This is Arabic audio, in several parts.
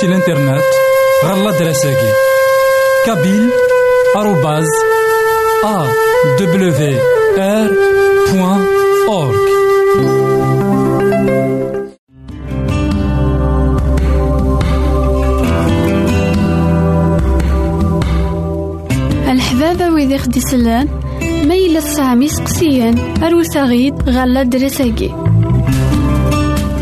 سي الانترنت غالا دراساكي. كابيل آروباز أ دبليو آر بوان أورك الحبابة ويدي خدي سلان سامي سقسيان أروساغيد غالا دراساكي.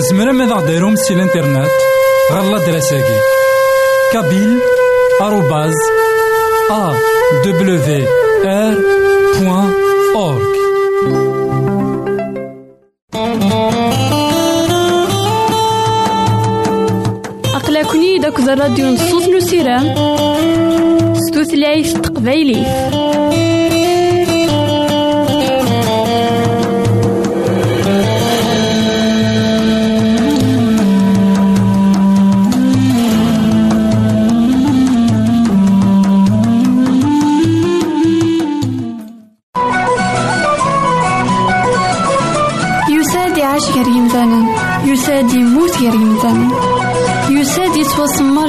زمرا ماذا غديرهم سي الإنترنت غالا دراساكي كابيل آروباز أ دبليو آر بوان أورك أقلكني داك الراديو نصوص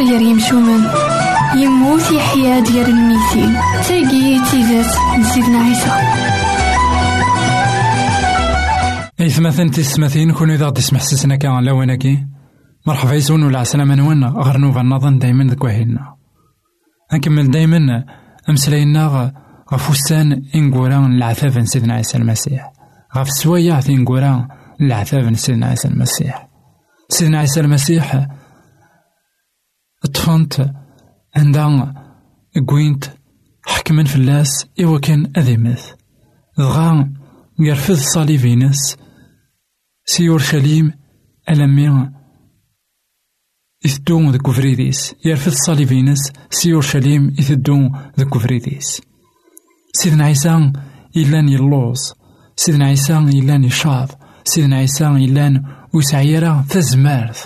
يا يمشومان يموت يحيا ديال الميتين. تاقي تيزات نزيدنا عيسى. إثمثن تسمثين كونو إذا تسمح سسنا كان لونكي مرحبا يسون ولا عسلامة نوانا غير نوفا نظن دايما ذك وهيلنا نكمل دايما أمسلاينا غفوسان إنقوران العثاب سيدنا عيسى المسيح. غف سوايا إنقوران العذاب سيدنا عيسى المسيح. سيدنا عيسى المسيح طفنت عندها قوينت حكمن فلاس إوا كان أذيمث دغا يرفض صليبينس سي أورشليم ألمي إثدو ذك فريديس يرفض صليبينس سي أورشليم إثدو ذك فريديس سيدنا عيسى إلان يلوز. سيدنا عيسى إلان يشاط سيدنا عيسى إلان وسعيرا تزمارث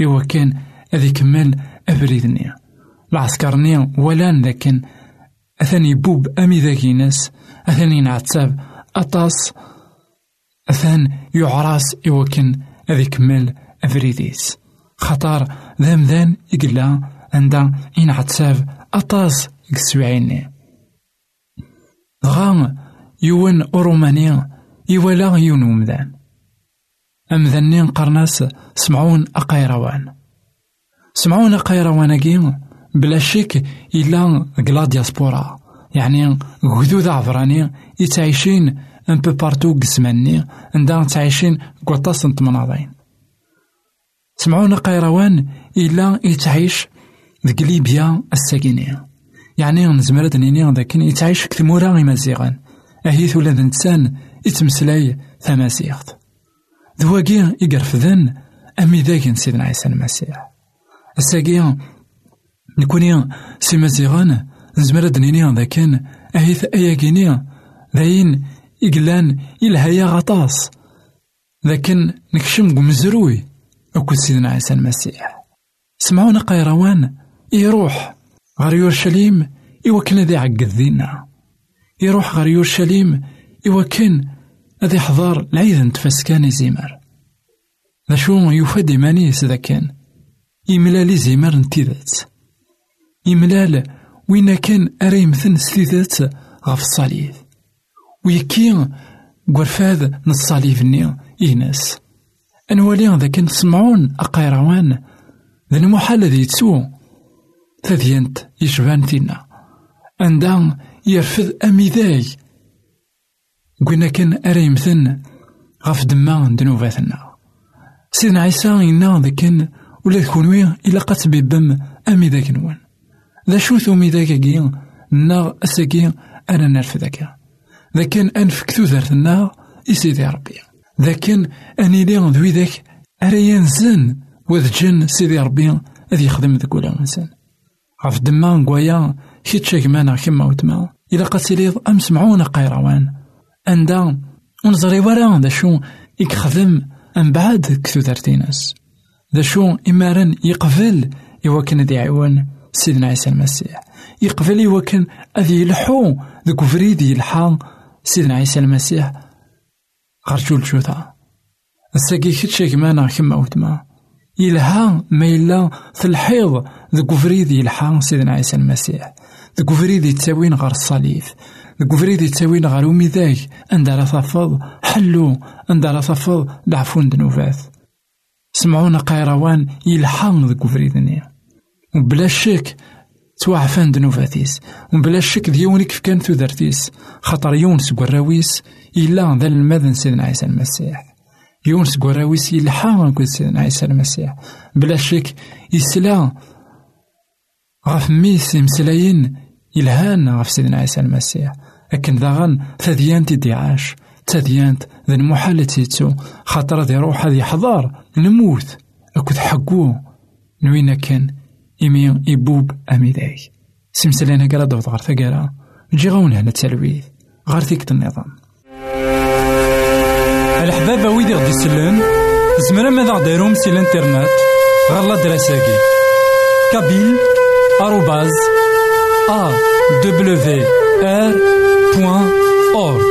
إوا كان أذ يكمل أبريدني. العسكرني ولان لكن أثاني بوب أمي ذاكي ناس أثاني نعتاب أطاس أثان يعراس إوا كان أذ يكمل أبريديس. خطر ذام ذان يقلا عندها إن عتساب أطاس يكسوعيني غام يون أورومانيا يولا يون ومدان أمذنين قرناس سمعون أقايروان سمعون أقايروان بلا شك إلا قلا دياسبورا. يعني غدود عفراني يتعيشين ان بو بارتو قسماني عندها تعيشين قطاس نتمناضين سمعون قيروان إلا يتعيش ذك ليبيا الساكنية يعني نزمر نيني ذاك يتعيش كثمورا غي مزيغان أهيث ولا ذنتسان يتمسلاي ثماسيخت ذواقي يقرفذن أمي ذاك سيدنا عيسى المسيح. الساقي نكوني سي مزيغان نزمر دنيني ذاكن أهيث أياكيني ذاين إقلان إلهايا غطاس. لكن نكشم مزروي أكو سيدنا عيسى المسيح. سمعونا قيروان يروح غير يورشليم إوا كان ذي عقد ذينا. يروح غير يورشليم إوا كان أذي حضار العيد نتفسكان يزيمر ذا شو يفاد إيمانيس ذا كان يملال زيمر نتيذات يملال وين كان أري مثل ستيذات غف الصليب. ويكي قرفاذ نصاليف ني إيناس. أنوالي ذا كان سمعون أقيروان. ذا المحال ذي تسو تذينت يشبان فينا. عندها يرفض أميذاي. قلنا كان أري مثل غف دما دنوباتنا سيدنا عيسى إنا ذاك ولا كونوي إلا قد بيبم أمي ذاك نوان. ذا شو ثومي ذاك كي نا أساكي أنا نعرف ذاك. ذاك أنف ذرتنا إسيدي ربي. ذاك أني لي ذوي ذاك أريان زن وذ جن سيدي ربي أذي يخدم ذاك ولا إنسان غف دما نقويا كي مانا كيما وتما. إلا قد سيليض أم سمعونا قيروان أندا ونزري ورا ذا شو يخدم أم بعد كثو ثرتينس ذا شو إمارن يقفل إوا كان ذي عيوان سيدنا عيسى المسيح يقفل إوا كان أذي يلحو ذوك فريدي يلحا سيدنا عيسى المسيح غرجول شوثا الساقي كتشا كمانا كما وتما يلها ما إلا في الحيض ذوك فريدي يلحا سيدنا عيسى المسيح ذوك فريدي تساوين غير الصليب ذوك فريدي تساوين غير وميذاك عند راه تفض حلو عند راه تفض دعفون دنوفات سمعونا قيروان يلحم ذوك فريدني وبلا شك توعفان دنوفاتيس وبلا شك ديوني كيف كان ثودرتيس خاطر يونس قراويس إلا ذا المذن سيدنا عيسى المسيح. يونس قراويس يلحا قلت سيدنا عيسى المسيح. بلا شك يسلا غاف ميس مسلاين يلهان غاف سيدنا عيسى المسيح. لكن داغن تذيانت دي عاش تذيانت ذا المحال تيتو خاطر ذي روح هذي حضار. نموت. أكد حقو. نوينا كان إمي إبوب أميداي. سمسلينا قرا دوض غار ثقارا جي غون هنا التلويث غار النظام. الحبابة ويدي غدي يسلن زمرا ماذا غديرهم سي الانترنت؟ غالا دراساكي كابيل آروباز أ دبليو آر بوان أورك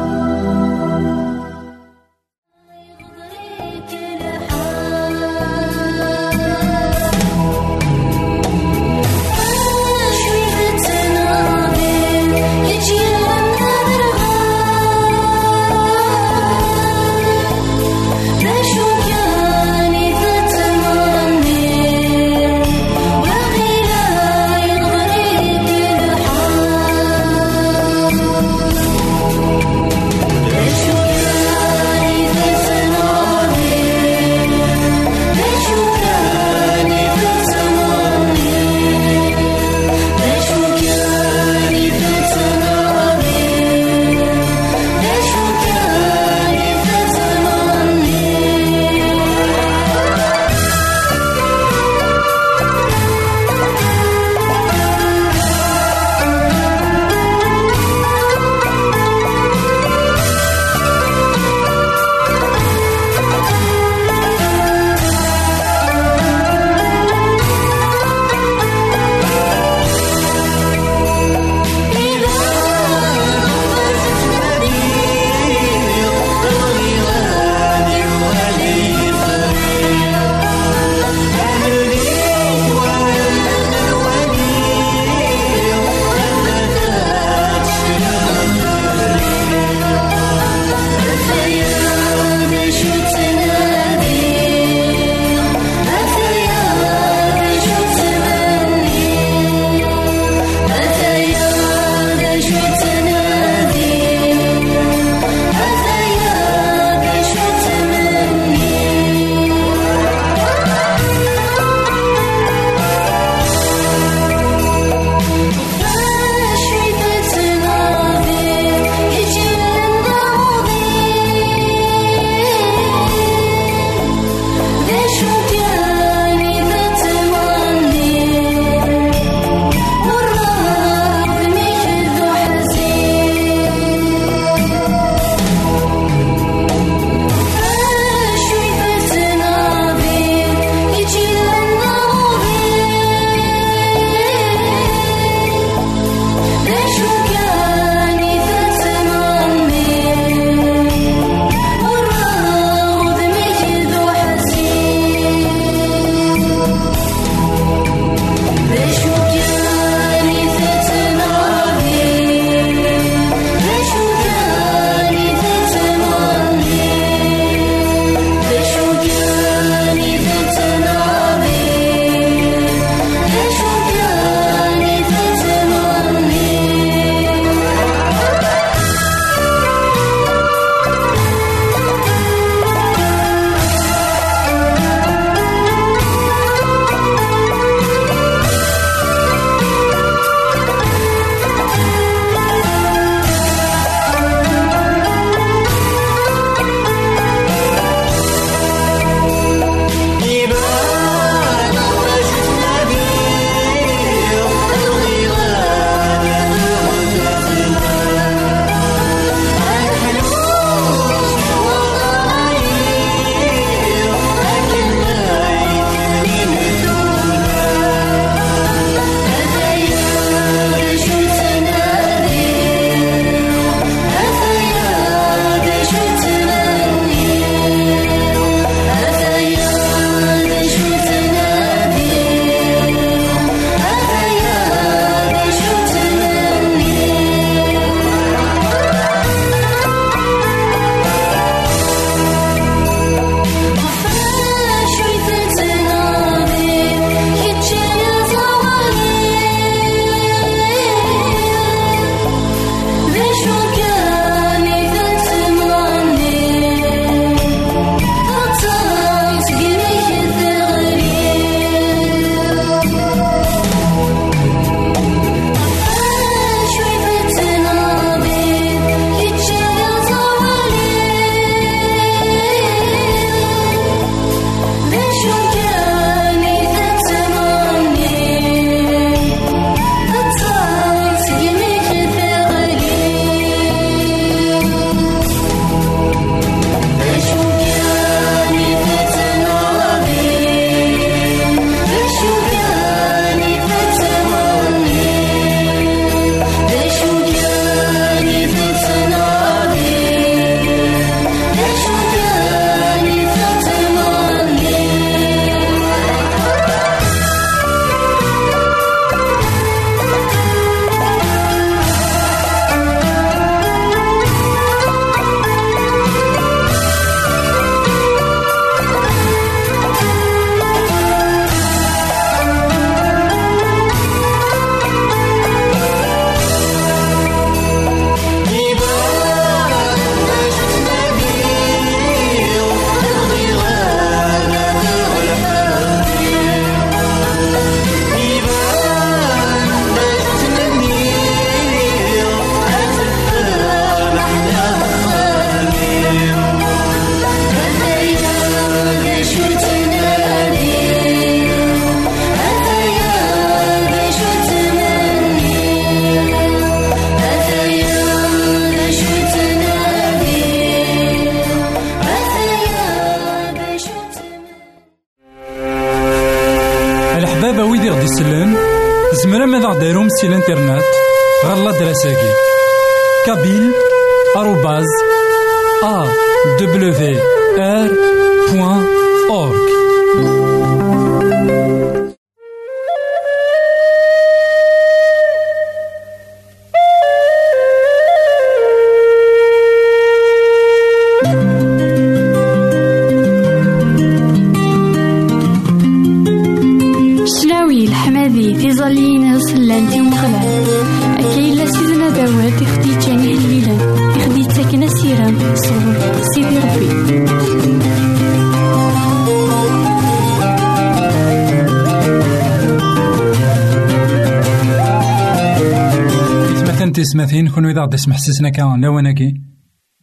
تسمثين كون إذا غدي سمح سسنا كان لواناكي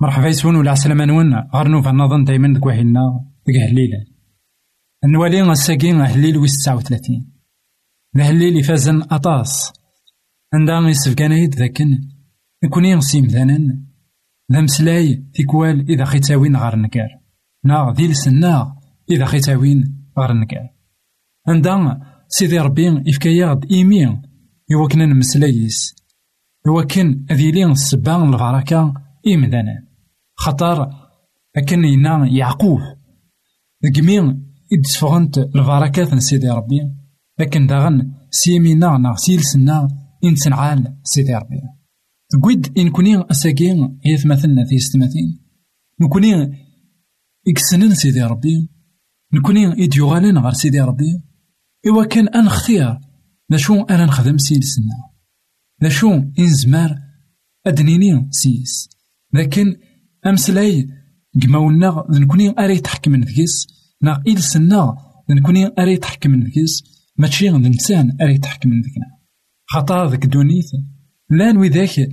مرحبا يسون ولا عسلامة نون. غير نوفا نظن دايما دك وحينا هليلة نوالي الساكين هليل ويس تسعة وثلاثين. الهليل يفازن أطاس. عندها يسفكان يد ذاكن. نكوني نسيم ذانا ذا مسلاي تيكوال إذا خيتاوين غار نكار. نا ذي لسنا إذا خيتاوين غار نكار. عندها سيدي ربي يفكايا إيمي يوكنا نمسلايس كان أذيلي السبا البركة إمدانا. خطر أكن ينا يعقوب. دقمي إدسفغنت البركات نسيدي ربي. لكن داغن سيمينا نا سيلسنا إنسنعال سيدي ربي. تقويد إن كوني أساقين هي ثمثلنا في ستماثين نكوني إكسنن سيدي ربي. نكوني إديوغالين غير سيدي ربي. إوا كان أنا اختيار. لاشو أنا نخدم سيلسنا لاشو إنزمار أدنيني سيس. لكن أمسلاي قماونا نكوني أري تحكم ذكيس نا إلسنا نكوني أري تحكم ذكيس ماشي الإنسان أري تحكم ذكنا خطا ذك دونيث لأن وذاك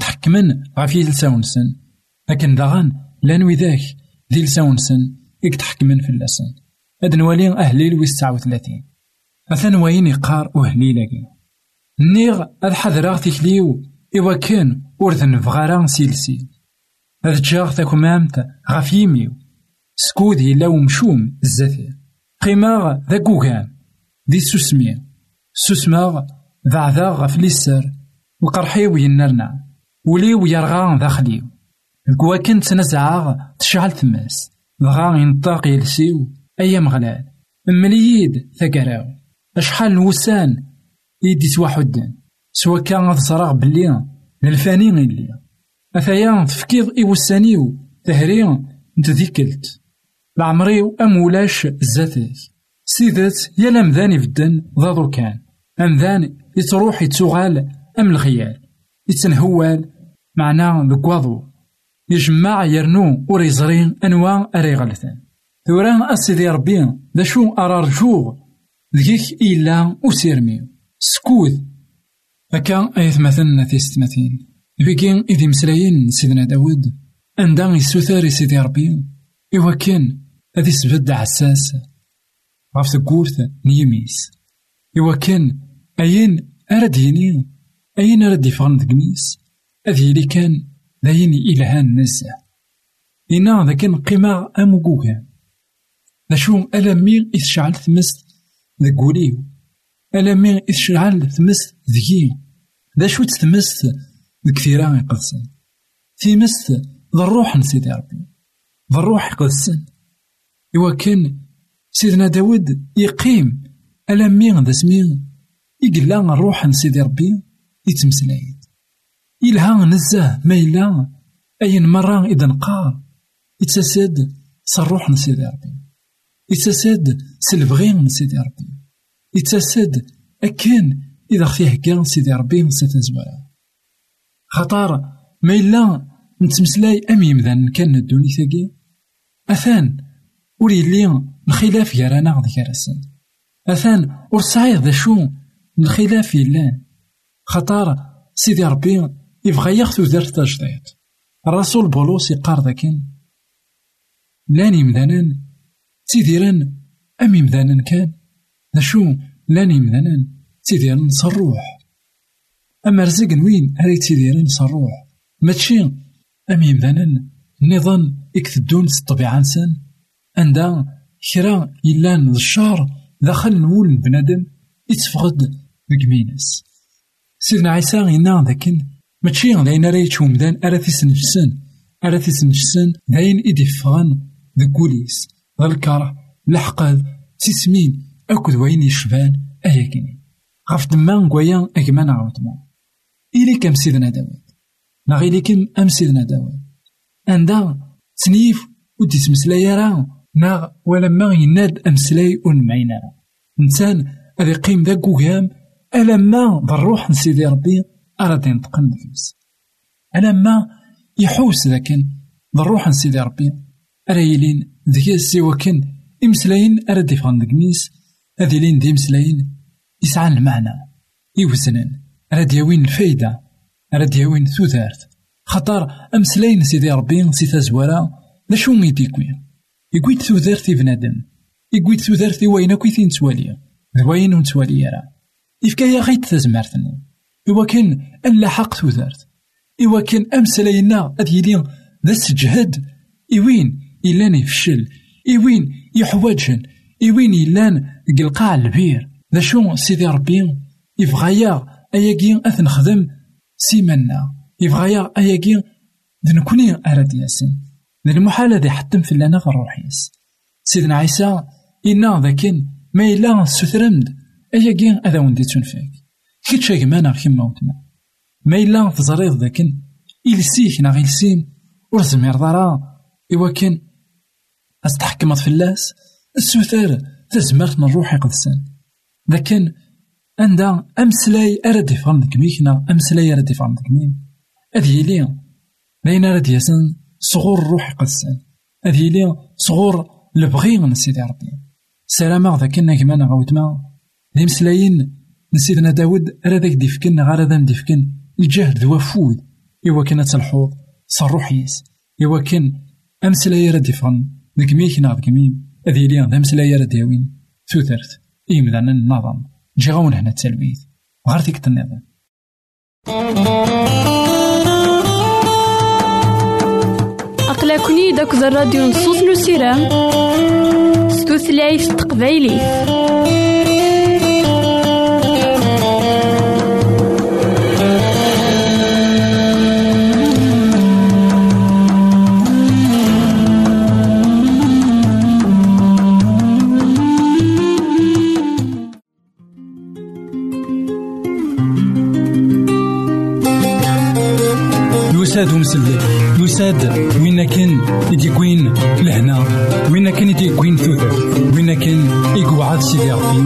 تحكمن غافي لساونسن لكن داغان لأن وذاك ذي لساونسن إك تحكمن في اللسن أد نوالي أهليل ويس وثلاثين. أثن وين يقار أهليل نيغ أذ حذراغ تكليو إوا كان ورثن فغارا سيلسيل أذ جاغ تاكمامت غاف يميو سكودي لاو مشوم الزفير قيماغ ذا كوغان دي سوسمي سوسماغ ذا عذاغ غاف ليسر وقرحيو ينرنا وليو يرغان داخليو الكوا كنت نزعاغ تشعل تماس دغا ينطاق يلسيو أيام غلال مليد ثقراو أشحال نوسان يدي سواحدان سوا كان صراغ بلي للفاني اللي أثايا تفكيض إيوسانيو تهري نتذكلت العمريو أم ولاش الزاتات. سيدات يا لمذاني بدن ضاضو كان. أمذان يتروح يتسوغال أم الخيال. يتنهوال معنا ذكواضو يجمع يرنو وريزرين أنواع أريغلتان ثوران أسيدي ربي ذا شو أرارجوغ ذيك إلا أسيرميو سكوت هكا أيث مثلا تيستمثين بيكين إذي مسلايين سيدنا داود عندها يسوثار سيدي ربي إوا كان هذي سبد عساس غاف تقورث نيميس. إوا كان أين أرد يني أين أرد يفغن دقميس أذي لي كان داين إلهان نزه إنا ذا كان قيمة أموكوها ذا شو ألمي إذ شعلت ثمست ذا قوليو. ألمي إشعال تمس ذكي؟ ذا شو تمس ذكثيرا يقدسن تمس ذا الروح نسيدي ربي. ذا الروح يقدسن إوا كان سيدنا داود يقيم ألمي ذا سمين يقلا الروح نسيدي ربي يتمسلايد إلها نزاه ما إلا أين مرة إذا نقار. يتساد صروح نسيدي ربي. يتساد سلبغين نسيدي ربي. يتسد. أكن إذا خفيه كان سيدي ربي نسيت زوالا خطار ما إلا نتمسلاي أم يمذن كان الدوني ثاقي أثان ور يلي الخلاف يرانا غد كرسن أثان ور سعيد ذا شو الخلاف يلان خطار سيدي ربي يبغى ياخذ ذر تجديد الرسول بولوس يقار ذاكن لاني يمذنن تيديرن أم يمذنن كان. نشو لاني مثلا تيديرن صروح أما رزق وين هاي تيديرن صروح ماشي أم يمثلا نظام إكتدون الطبيعة نسان عندها كرا يلان الشهر داخل نول بنادم يتفقد ديك مينس سيدنا عيسى غينا ذاكن ماشي داين راه يتشو مدان أرا تيسنجسن أرا تيسنجسن داين إدي فغان ذا الكره الحقاد تسمين أكد وين يشبان أياكيني غف دما نكويا أكمان عاودما إلي كم سيدنا داود نا إلي كم أم سيدنا داود عندها تنيف ودي تمسلاي راه نا ولما يناد أمسلاي ونمعين راه إنسان هذا يقيم ذا قوام ألما بالروح نسيدي ربي؟ أراد ينتقم ديكمس ألما يحوس ذاكن بالروح نسيدي ربي؟ أرا ذكي السوا كن إمسلاين أراد ديكميس هذي لين دي مسلاين يسعى المعنى يوزنن. أراد يوين الفايدة؟ أراد يوين ثوثارت خطر أمسلاين سيدي ربي سي تزوارا لا شو يديكوين يقويت ثوثارت بنادم. يقويت ثوثارت وين كويتين توالي ذوين ونتوالي راه؟ يفكايا غيت تزمارتني إوا كان ألا حق ثوثارت. إوا كان أمسلاينا أد يلي ذا السجهد إوين إلان يفشل. إوين يحواجن إوين إلان القاع البير. ذا شو سيدي ربي؟ يبغايا أياكي أث نخدم سيمنا يبغايا أياكي ذا نكوني أراد ياسن ذا المحال ذي حتم في لنا غروحيس سيدنا عيسى إنا ذاكن ما إلا سثرمد أياكي أذا وندي تنفاك كيتش أجمانا كيما وتما ما إلا تزريض ذاكن. إلسيك نا غيلسيم ور ضرا. إوا كان أستحكمت في اللاس. السوثار تزمرت من روحي قدسان لكن عندها أمسلاي أرد يفهم ديك ميكنا أمسلاي أرد يفهم مين أذي لي بين أرد يسن صغور روحي قدسان أذي لي صغور البغي من سيدي ربي. سلامة ذاك كما غاوتما دي مسلايين نسيدنا داود أرادك ديفكن غير ذا ديفكن. الجهد ذو فود إوا كانت الحوض صروحيس إوا كان أمسلاي رد يفهم ديك ميكنا أذي لي ذا مسلاي رد يوين ثوثرت إيمدان النظام جي غاون هنا التلويث غير تيك النظام. أقلكني داك الراديو نصوص نو سيرام. ستوثلايف تقبايلي يساد ومسلي يساد وين كان يديكوين لهنا. وين كان يديكوين ثوثر وين كان يقعد سيدي ربي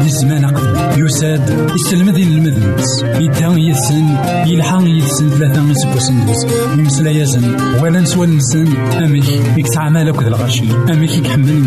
ذي الزمان قبل. يساد يسلم ذي المذنبس يدا يسن يلحق يسن ثلاثة يسبوسن دوس يمسلا يزن. ولا نسوى نسن. أمك مالك ذا الغشي أمك يكحمل